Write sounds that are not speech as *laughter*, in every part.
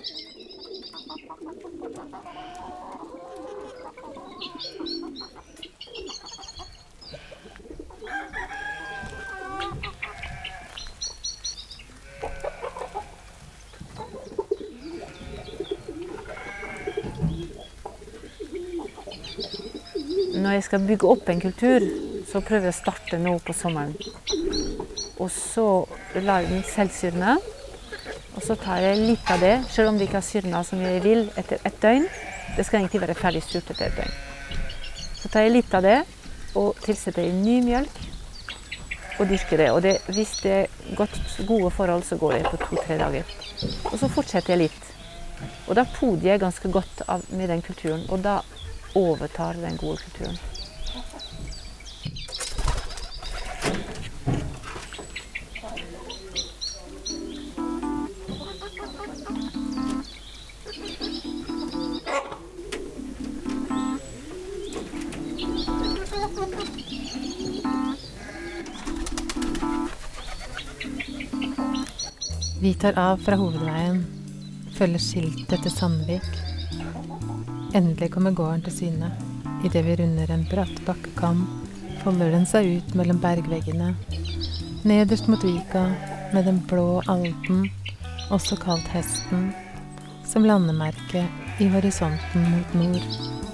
Når jeg skal bygge opp en kultur, så prøver jeg å starte nå på sommeren. Og så lar jeg den selvsyrne. Så tar jeg litt av det, selv om det ikke har syrna som jeg vil, etter ett døgn. Det skal egentlig være ferdig surt etter et døgn. Så tar jeg litt av det og tilsetter i ny mjølk og dyrker det. Og det, hvis det er godt, gode forhold, så går det på to-tre dager. Og så fortsetter jeg litt. Og da podier jeg ganske godt av, med den kulturen. Og da overtar den gode kulturen. Tar av fra hovedveien, følger skiltet til Sandvik. Endelig kommer gården til syne. Idet vi runder en bratt bakkekam, folder den seg ut mellom bergveggene. Nederst mot vika, med den blå Alten, også kalt Hesten, som landemerke i horisonten mot nord.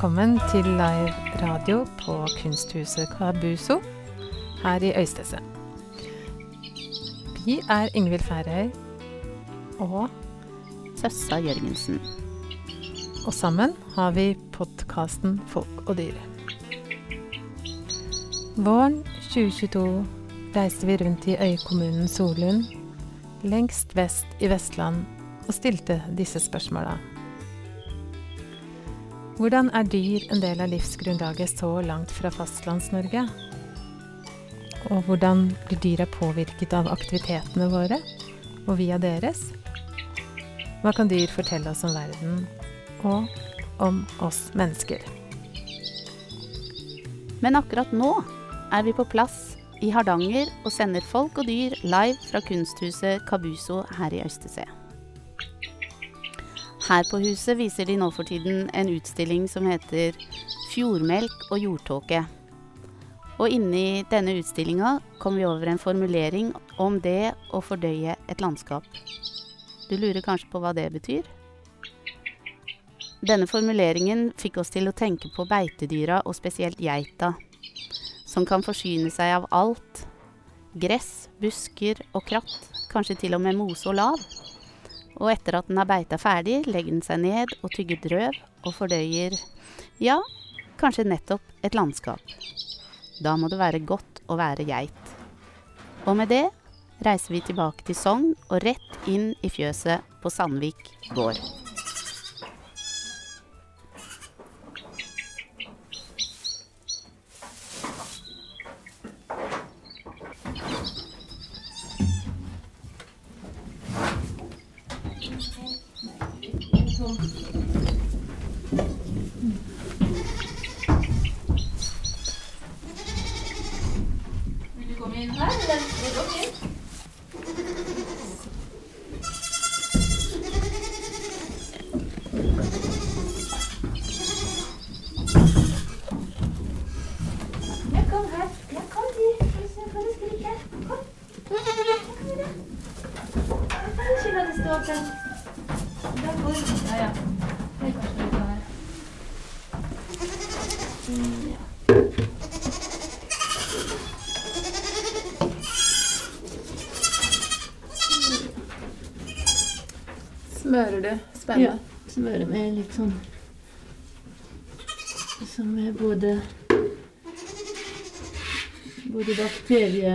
Velkommen til live radio på Kunsthuset Kabuso her i Øystese. Vi er Ingvild Færøy og Søssa Jørgensen. Og sammen har vi podkasten Folk og dyr. Våren 2022 reiste vi rundt i øykommunen Solund, lengst vest i Vestland, og stilte disse spørsmåla. Hvordan er dyr en del av livsgrunnlaget så langt fra Fastlands-Norge? Og hvordan blir dyra påvirket av aktivitetene våre, og via deres? Hva kan dyr fortelle oss om verden, og om oss mennesker? Men akkurat nå er vi på plass i Hardanger og sender folk og dyr live fra kunsthuset Kabuso her i Øystese. Her på huset viser de nå for tiden en utstilling som heter 'Fjordmelk og jordtåke'. Og inni denne utstillinga kom vi over en formulering om det å fordøye et landskap. Du lurer kanskje på hva det betyr? Denne formuleringen fikk oss til å tenke på beitedyra, og spesielt geita, som kan forsyne seg av alt. Gress, busker og kratt, kanskje til og med mose og lav. Og etter at den har beita ferdig, legger den seg ned og tygger drøv og fordøyer ja, kanskje nettopp et landskap. Da må det være godt å være geit. Og med det reiser vi tilbake til Sogn og rett inn i fjøset på Sandvik gård. Vil du komme inn her, eller? Det går fint. Ja, kom her. Ja, kom du. Så får du skrike. Kom. Kom igjen. Jeg kan ikke la det stå åpen. Da går Ja, ja. Det er kanskje litt her. Mm, ja. Smører du spenne? Ja, smøre med litt sånn Som er både Både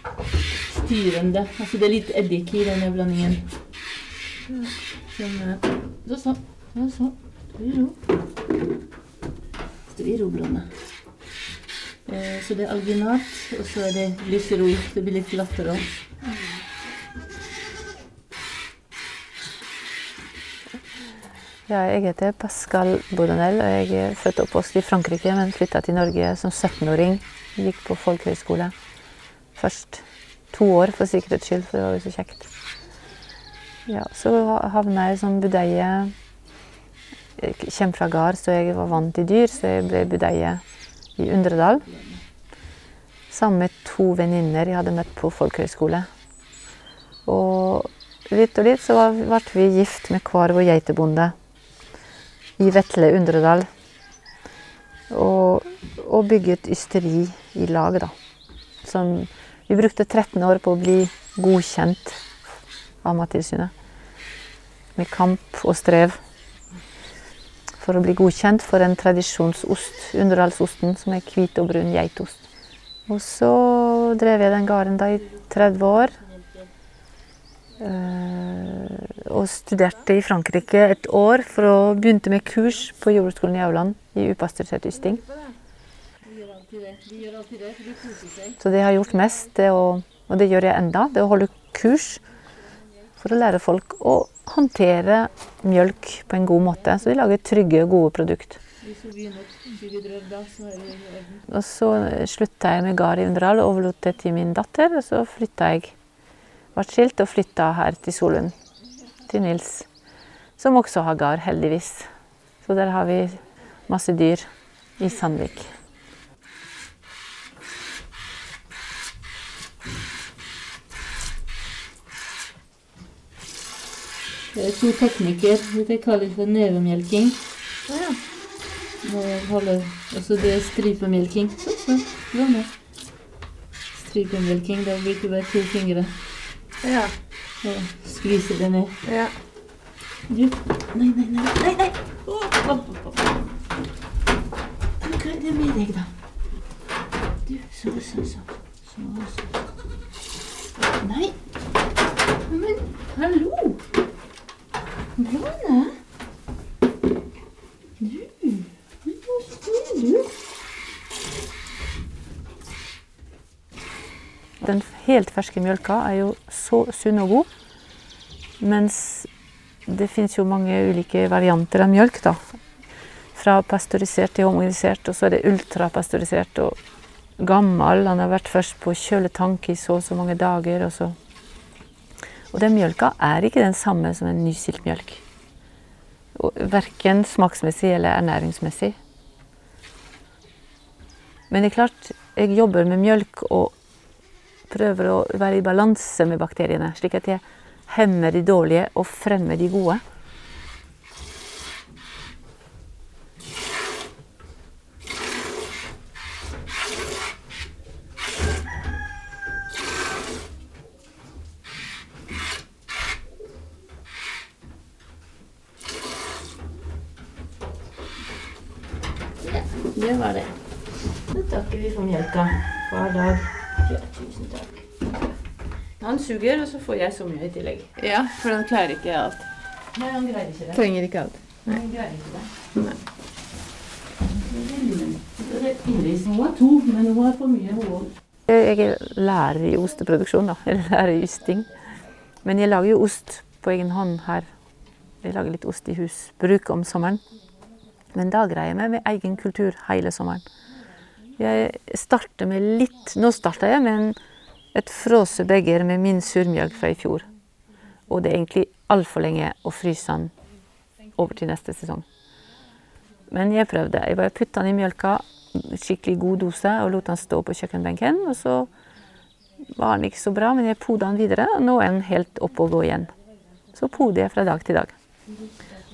bakteriestyrende Altså det er litt eddik i denne blandingen. Sånn. Så, så. Så, så. Du ro. i roblåndet. Eh, så det er alginat, og så er det lyserol. Det blir litt glattere òg. Ja, jeg heter Pascal Bodanel, og jeg er født og oppvokst i Frankrike, men flytta til Norge som 17-åring. Gikk på folkehøyskole. Først to år for sikkerhets skyld, for det var jo så kjekt. Ja, så havna jeg som budeie. Jeg kommer fra gard, så jeg var vant til dyr, så jeg ble budeie i Undredal. Sammen med to venninner jeg hadde møtt på folkehøyskole. Og litt og litt så ble vi gift med hver vår geitebonde i Vetle Undredal. Og, og bygget ysteri i lag, da. Som vi brukte 13 år på å bli godkjent av Mattilsynet. Med kamp og strev for å bli godkjent for en tradisjonsost, Underdalsosten, som er hvit og brun geitost. Og så drev jeg den gården da i 30 år. Eh, og studerte i Frankrike et år for å begynte med kurs på jordbruksskolen i Auland i upasteurisert ysting. Så det jeg har gjort mest, det å, og det gjør jeg enda, det å holde kurs for å lære folk å håndtere mjølk på en god måte, så de lager trygge og gode produkter. Og så slutta jeg med gard i Underdal og overlot det til min datter. Og så flytta jeg, ble skilt og flytta her til Solund, til Nils. Som også har gard, heldigvis. Så der har vi masse dyr i Sandvik. To teknikker. Det kalles for nevemjelking. Ja, holder- Og så det er stripemjelking. Så, så, gå med. Stripemjelking, da bruker du bare to fingre Ja. og skviser det ned. ja. Du Nei, nei, nei. nei, nei. Oh, oh, oh. hva er det med deg, da? Du, så, så, så. Så, så. Nei. Men hallo! Blåne? Du Men hvor står du? Den helt ferske mjølka er jo så sunn og god. Mens det fins jo mange ulike varianter av mjølk, da. Fra pasteurisert til homogenisert, og så er det ultrapasteurisert og gammel. Han har vært først på kjøletank i så og så mange dager, og så Og den mjølka er ikke den samme som en nysilt mjølk. Verken smaksmessig eller ernæringsmessig. Men det er klart, jeg jobber med mjølk og prøver å være i balanse med bakteriene, slik at jeg hemmer de dårlige og fremmer de gode. Det var det. Nå takker vi for melka hver dag. Ja, tusen takk. Han suger, og så får jeg så mye i tillegg. ja, for den klarer ikke alt. Nei, han greier ikke det. Trenger ikke alt. Han greier ikke det. Nei. Så det er Iris. Hun har to, men hun har for mye, hun òg. Jeg er lærer i osteproduksjon, da. Jeg lærer i ysting. Men jeg lager jo ost på egen hånd her. Jeg lager litt ost i husbruk om sommeren. Men da greier jeg meg med egen kultur hele sommeren. Jeg starter med litt Nå starta jeg med en, et frossebeger med min surmjølk fra i fjor. Og det er egentlig altfor lenge å fryse den over til neste sesong. Men jeg prøvde. Jeg bare putta den i mjølka, skikkelig god dose, og lot den stå på kjøkkenbenken. Og så var den ikke så bra, men jeg poda den videre, og nå er den helt oppe og gå igjen. Så poder jeg fra dag til dag.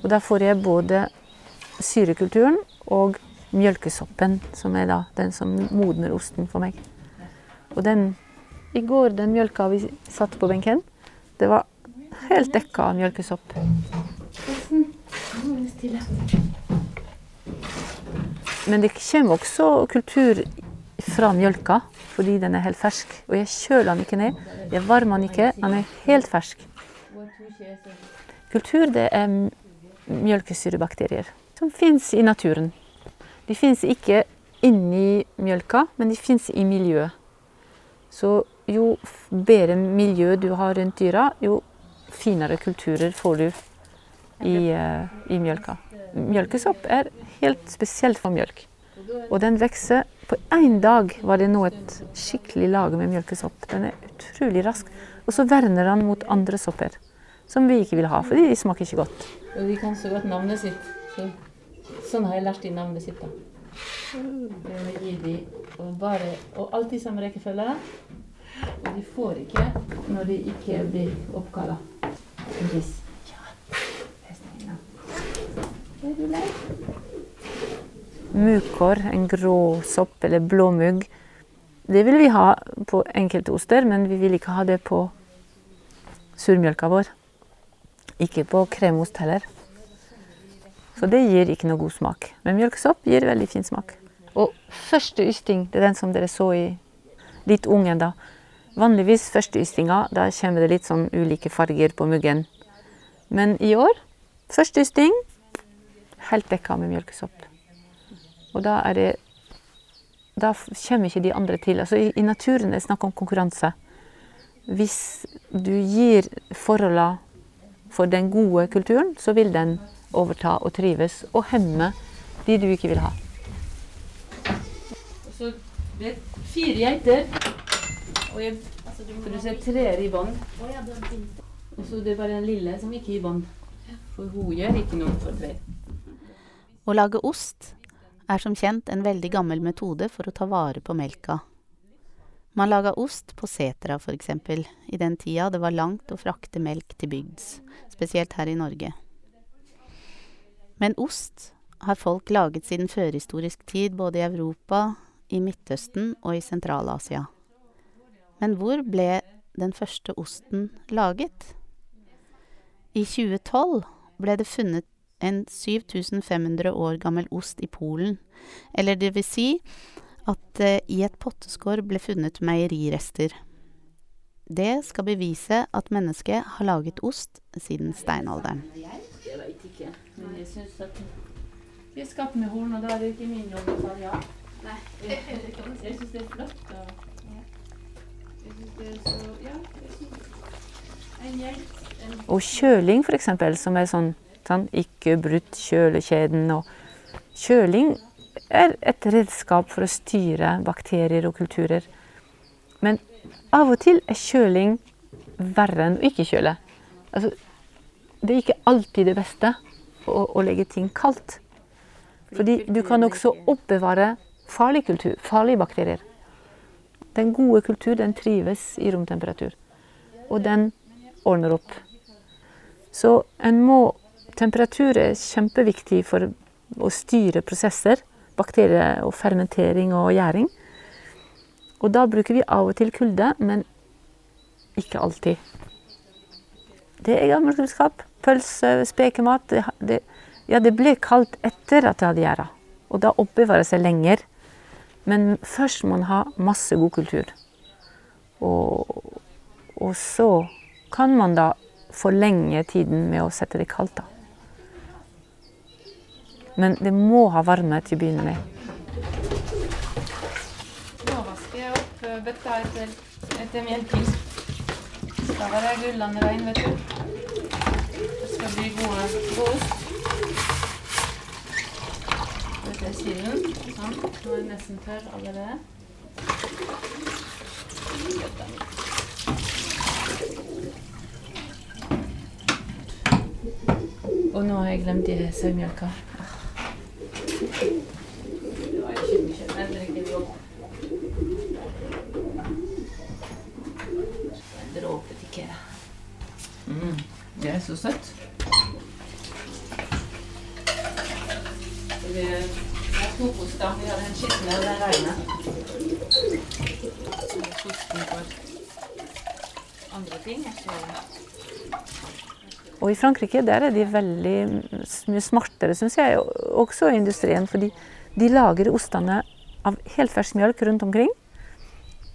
Og da får jeg både syrekulturen og mjølkesoppen, som er da den som modner osten for meg. Og den I går, den mjølka vi satt på benken, det var helt dekka av mjølkesopp. Men det kommer også kultur fra mjølka, fordi den er helt fersk. Og jeg kjøler den ikke ned. Jeg varmer den ikke. Den er helt fersk. Kultur, det er mjølkesyrebakterier som fins i naturen. De fins ikke inni mjølka, men de fins i miljøet. Så jo bedre miljø du har rundt dyra, jo finere kulturer får du i, eh, i mjølka. Mjølkesopp er helt spesielt for mjølk. Og den vokser På én dag var det nå et skikkelig lage med mjølkesopp. Den er utrolig rask. Og så verner den mot andre sopper, som vi ikke vil ha, fordi de smaker ikke godt. Og de kan så godt navnet sitt. Så, sånn har jeg lært de navnet sitt. da. Gir de, og, bare, og alltid samme rekkefølge. Og de får ikke når de ikke blir oppkalla. Hestene. Er du lei? Mukår, en grå sopp eller blåmugg. Det vil vi ha på enkelte oster, men vi vil ikke ha det på surmjølka vår. Ikke på kremost heller. Så det gir ikke noe god smak. Men mjølkesopp gir veldig fin smak. Og første ysting, det er den som dere så i litt ung ennå. Vanligvis første ystinga, da kommer det litt sånn ulike farger på muggen. Men i år, første ysting, helt dekka med mjølkesopp. Og da er det Da kommer ikke de andre til. Altså i, I naturen er det snakk om konkurranse. Hvis du gir forholdene for den gode kulturen, så vil den overta og trives og hemme de du ikke vil ha. Så det er fire geiter, og jeg ser tre i bånd. Og så det er bare den lille som ikke er i bånd. For hun gjør ikke noe for tre. Å lage ost er som kjent en veldig gammel metode for å ta vare på melka. Man laga ost på setra for eksempel, i den tida det var langt å frakte melk til bygds, spesielt her i Norge. Men ost har folk laget siden førhistorisk tid både i Europa, i Midtøsten og i Sentral-Asia. Men hvor ble den første osten laget? I 2012 ble det funnet en 7500 år gammel ost i Polen, eller det vil si at det i et potteskår ble funnet meierirester. Det skal bevise at mennesket har laget ost siden steinalderen. Jeg veit ikke, men jeg syns at vi er skapt med horn, og da er det ikke min jobb å ta ja. Nei. Jeg syns det er flott. Og Og kjøling, eksempel, som er sånn, sånn ikke brutt kjølekjeden og Kjøling er et redskap for å styre bakterier og kulturer. Men av og til er kjøling verre enn å ikke kjøle. Altså, det er ikke alltid det beste å, å legge ting kaldt. Fordi du kan også oppbevare farlig kultur, farlige bakterier. Den gode kultur den trives i romtemperatur, og den ordner opp. Så en må Temperatur er kjempeviktig for å styre prosesser, bakterier og fermentering og gjæring. Og da bruker vi av og til kulde, men ikke alltid. Det er gammel kunnskap. Pølse, spekemat. Det, det, ja, det ble kaldt etter at det hadde gjæra. Og da oppbevarer det seg lenger. Men først må man ha masse god kultur. Og, og så kan man da forlenge tiden med å sette det kaldt. da. Men det må ha varme til å begynne med. Nå vasker jeg opp eh, bøtta etter, etter melking. Skal være gullende rein, vet du. Det skal bli god ost. Dette er silden. Sånn. Nå er den nesten tørr allerede. Og nå har jeg glemt de sauemjølka. Det var ikke mye, men det er ikke jobb. En dråpe til Kera. Mm, det er så søtt. Det er kokost, da. Vi har den skitne og reine. Andre ting. i Frankrike der er de veldig mye smartere, syns jeg, også i industrien. Fordi de lager ostene av helt fersk mjølk rundt omkring.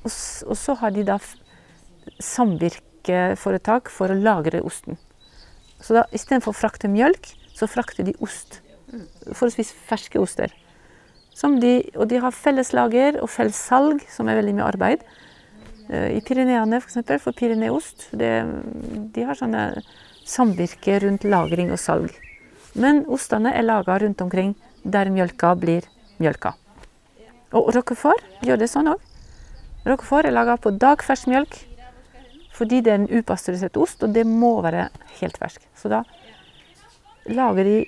Og, og så har de da samvirkeforetak for å lagre osten. Så da istedenfor å frakte mjølk, så frakter de ost. Forholdsvis ferske oster. De, og de har felles lager og felles salg, som er veldig mye arbeid. Eh, I Pyreneene f.eks. For, eksempel, for Pyreneost. det- De har sånne samvirke rundt lagring og salg. Men ostene er laga rundt omkring der mjølka blir mjølka. Og Roquefort gjør det sånn òg. Roquefort er laga på dagfersk mjølk fordi det er en upasteurisert ost, og det må være helt fersk. Så da lager de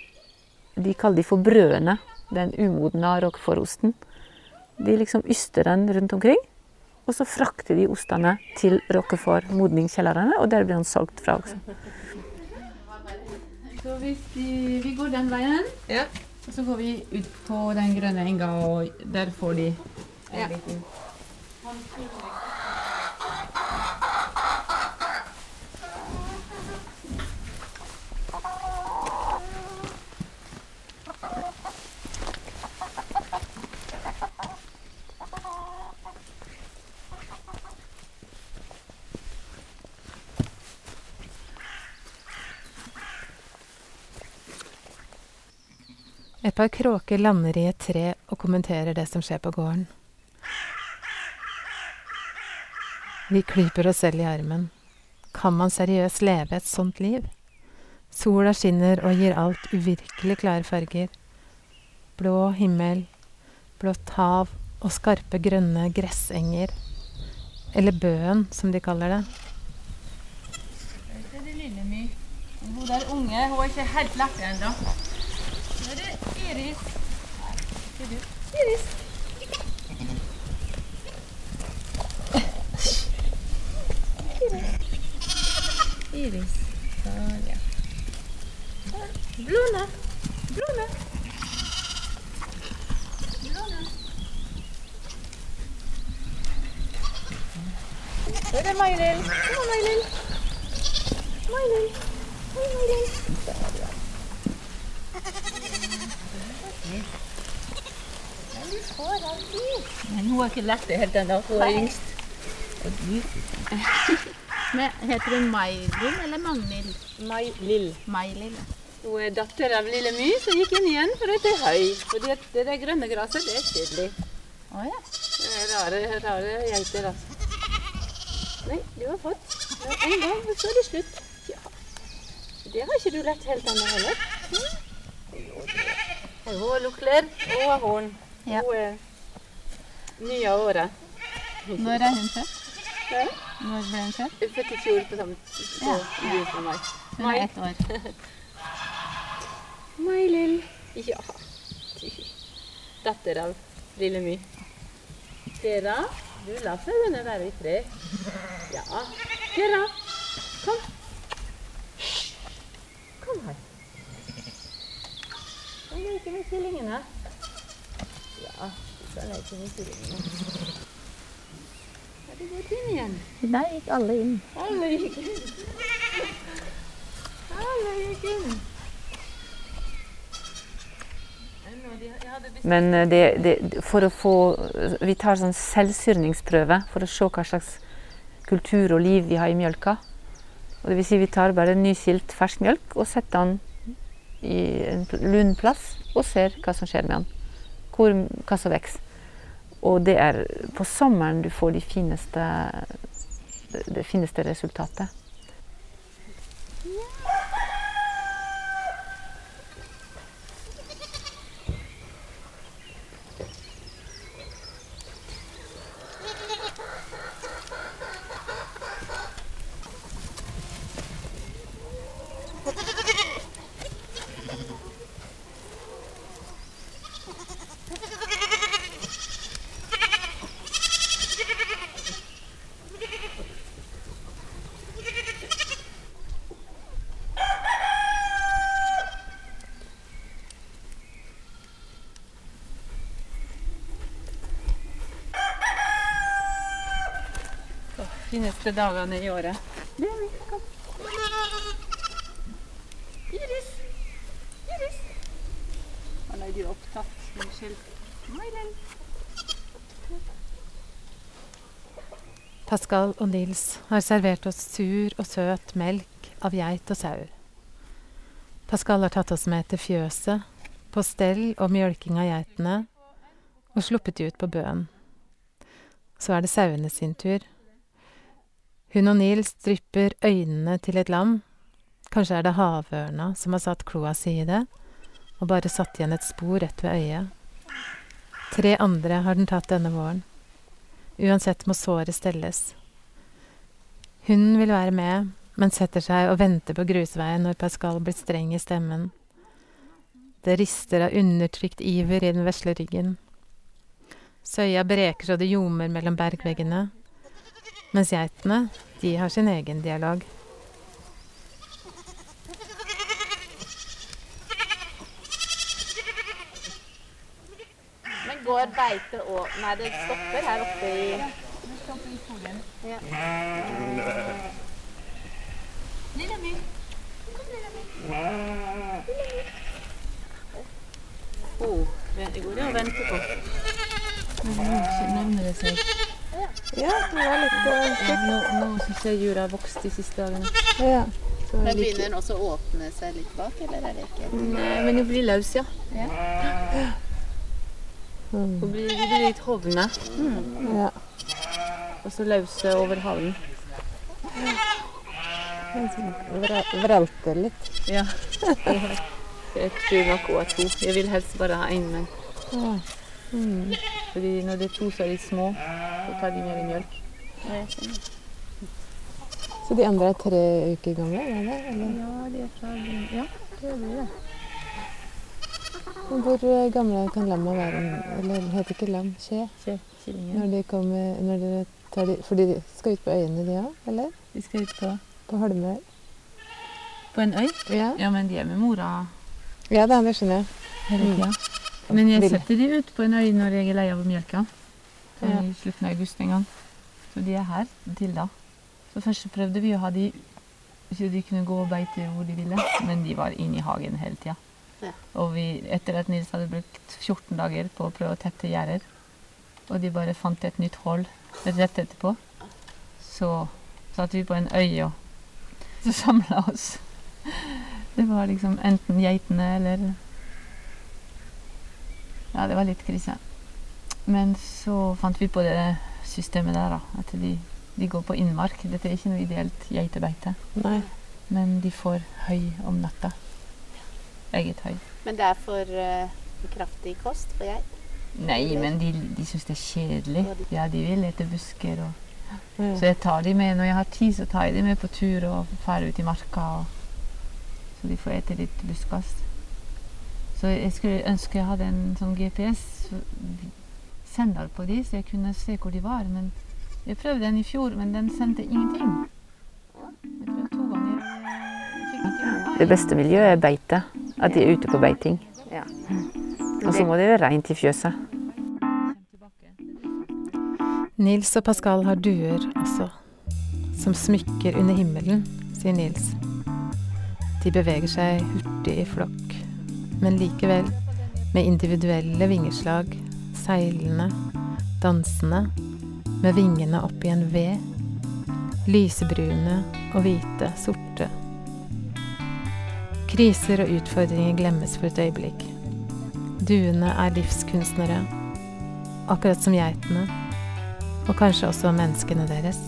De kaller de for brødene, den umodna roquefort-osten. De liksom yster den rundt omkring, og så frakter de ostene til rockefòr, modningskjellerne, og der blir den solgt fra også. Så hvis de, vi går den veien, Ja. og så går vi ut på den grønne enga, og der får de en Ja. liten Par kråker lander i et tre og kommenterer det som skjer på gården. Vi klyper oss selv i armen. Kan man seriøst leve et sånt liv? Sola skinner og gir alt uvirkelig klare farger. Blå himmel, blått hav og skarpe grønne gressenger. Eller Bøen, som de kaller det. Det er det lille My. Hun der unge, hun er ikke helt lagt ennå. Nå er det Iris. Det er du. Iris. Iris. Sånn, ja. Blåne. Blåne. Blåne. Så er det May-Lill. Kom on, May-Lill. May-Lill. Hei, May-Lill. Men hun har ikke lært det helt ennå. Hun er yngst. *laughs* Heter hun May-Lill eller Magnhild? May-Lill. May-Lill. Hun er datter av Lille My, som gikk inn igjen for å hete høy. For det, det der grønne gresset, det er kjedelig. Å ja. Det er rare, rare geiter, altså. Nei, du har fått en gang, så er det slutt. Ja. Det har ikke du lært helt ennå heller. Det Hun har lukler og horn. Ja. Hun er ny av året. Når er hun født? Ja. Når ble hun født? Født i fjor på samme på Ja. i meg. Hun er ett år. *laughs* May-Lill. Ja. Datter av Lille My. Dere du la sauene være i fred. Ja. Kera, kom. Kom her. Kom leke med kyllingene. Ja, du skal de går inn igjen. Nei, gikk alle inn. Alle gikk inn. Alle gikk inn. Men eh, det, det, for å få Vi tar sånn selvsyrningsprøve for å se hva slags kultur og liv vi har i mjølka. Og det vil si vi tar bare nysilt fersk mjølk og setter den i en lun plass og ser hva som skjer med den. Hvor, hva som vokser. Og det er på sommeren du får de fineste, det fineste resultatet. Fineste dagene i året. Kom. Iris! Iris! Han er er opptatt. Unnskyld. Pascal og Nils har servert oss sur og søt melk av geit og sau. Pascal har tatt oss med til fjøset, på stell og mjølking av geitene, og sluppet de ut på bøen. Så er det sauene sin tur. Hun og Nils drypper øynene til et lam. Kanskje er det havørna som har satt kloa si i det, og bare satt igjen et spor rett ved øyet. Tre andre har den tatt denne våren. Uansett må såret stelles. Hunden vil være med, men setter seg og venter på grusveien når Pascal blir streng i stemmen. Det rister av undertrykt iver i den vesle ryggen. Søya breker så det ljomer mellom bergveggene, mens geitene, de har sin egen dialog. Men går beite og Nei, det stopper her oppe i ja. Lilla mi. Kom, Lilla mi. Oh, det går det å vente på. Nærmer det seg. Ja, det var litt Ja, nå nå syns jeg jura har vokst de siste dagene. ja. Men begynner den også å åpne seg litt bak, eller er det ikke? Nei, men den blir løs, ja. Mm. Hun blir, blir litt hovne, ja. og så løse over halen. Vralter litt. Ja. Jeg tror nok hun er to. Jeg vil helst bare ha én, men Mm. fordi når det er to, så er de små. Så tar de mer mjølk. Så de andre er tre uker gamle? Er? Eller? Ja, de er fra Ja, det blir det. Hvor eh, gamle kan lamma være? Eller det heter ikke lam, skje? Se, killingen. Når de kommer når dere tar de, For de skal ut på øyene, de òg? Eller? De skal ut på, På Holmøy? på en øy. Ja. Ja, men de er med mora ja da, det skjønner jeg. hele Mm. tida. Men jeg setter de ut på en øy når jeg er lei av mjølka. Sånn Ja. i slutten av august en gang. Så de er her til da. Så først så prøvde vi å ha de så de kunne gå og beite hvor de ville, men de var inne i hagen hele tida. Ja. Og vi, etter at Nils hadde brukt 14 dager på å prøve å tette gjerder, og de bare fant et nytt hull rett etterpå, så satt vi på en øy og så samla oss. Det var liksom enten geitene eller Ja, det var litt krise. Men så fant vi på det systemet der, da. At de, de går på innmark. Dette er ikke noe ideelt geitebeite. Nei. Men de får høy om natta. Eget høy. Men det er for uh, kraftig kost for geit? Nei, men de, de syns det er kjedelig. Ja, de- vil etter busker og Ja. Så jeg tar de med når jeg har tid, så tar jeg de med på tur og drar ut i marka. Og, så de får ete litt buskast. Så jeg skulle ønske jeg hadde en sånn GPS-sender på de, så jeg kunne se hvor de var. Men jeg prøvde den i fjor, men den sendte ingenting. Jeg prøvde to ganger. Jeg fikk ikke noe. Det beste miljøet er beite. At de er ute på beiting. Ja. Og så må det være rent i fjøset. Nils og Pascal har duer også, som smykker under himmelen, sier Nils. De beveger seg hurtig i flokk, men likevel med individuelle vingeslag, seilende, dansende, med vingene opp i en V, lysebrune og hvite, sorte. Kriser og utfordringer glemmes for et øyeblikk. Duene er livskunstnere, akkurat som geitene og kanskje også menneskene deres.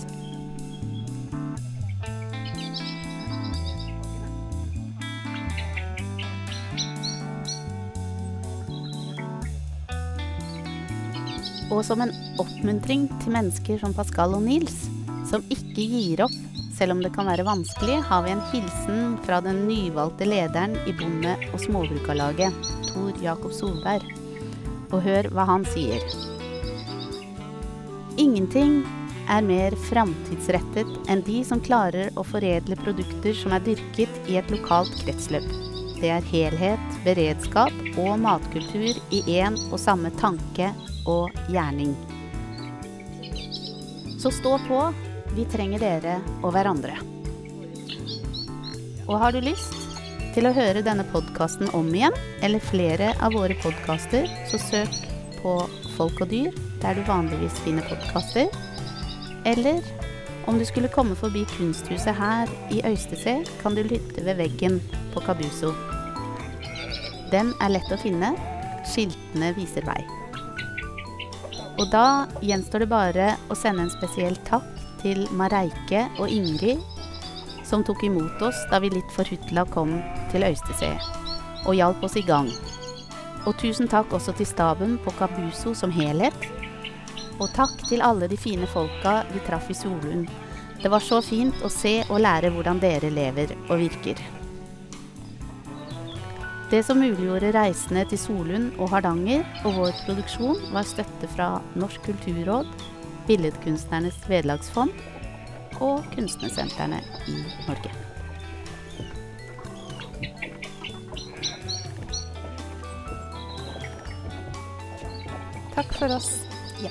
Og som en oppmuntring til mennesker som Pascal og Nils, som ikke gir opp selv om det kan være vanskelig, har vi en hilsen fra den nyvalgte lederen i Bonde- og Småbrukarlaget, Tor Jakob Solberg. Og hør hva han sier. Ingenting er mer framtidsrettet enn de som klarer å foredle produkter som er dyrket i et lokalt kretsløp. Det er helhet, beredskap og matkultur i én og samme tanke og gjerning. Så stå på. Vi trenger dere og hverandre. Og har du lyst til å høre denne podkasten om igjen, eller flere av våre podkaster, så søk på Folk og dyr der du vanligvis finner podkaster. Eller om du skulle komme forbi kunsthuset her i Øystese, kan du lytte ved veggen på Kabuso. Den er lett å finne. Skiltene viser vei. Og da gjenstår det bare å sende en spesiell takk til Mareike og Ingrid, som tok imot oss da vi litt forhutla kom til Øystese, og hjalp oss i gang. Og tusen takk også til staben på Kabuso som helhet. Og takk til alle de fine folka vi traff i Solund. Det var så fint å se og lære hvordan dere lever og virker. Det som muliggjorde reisene til Solund og Hardanger og vår produksjon, var støtte fra Norsk kulturråd, Billedkunstnernes vederlagsfond og kunstnersentrene i Norge. Takk for oss. Ja.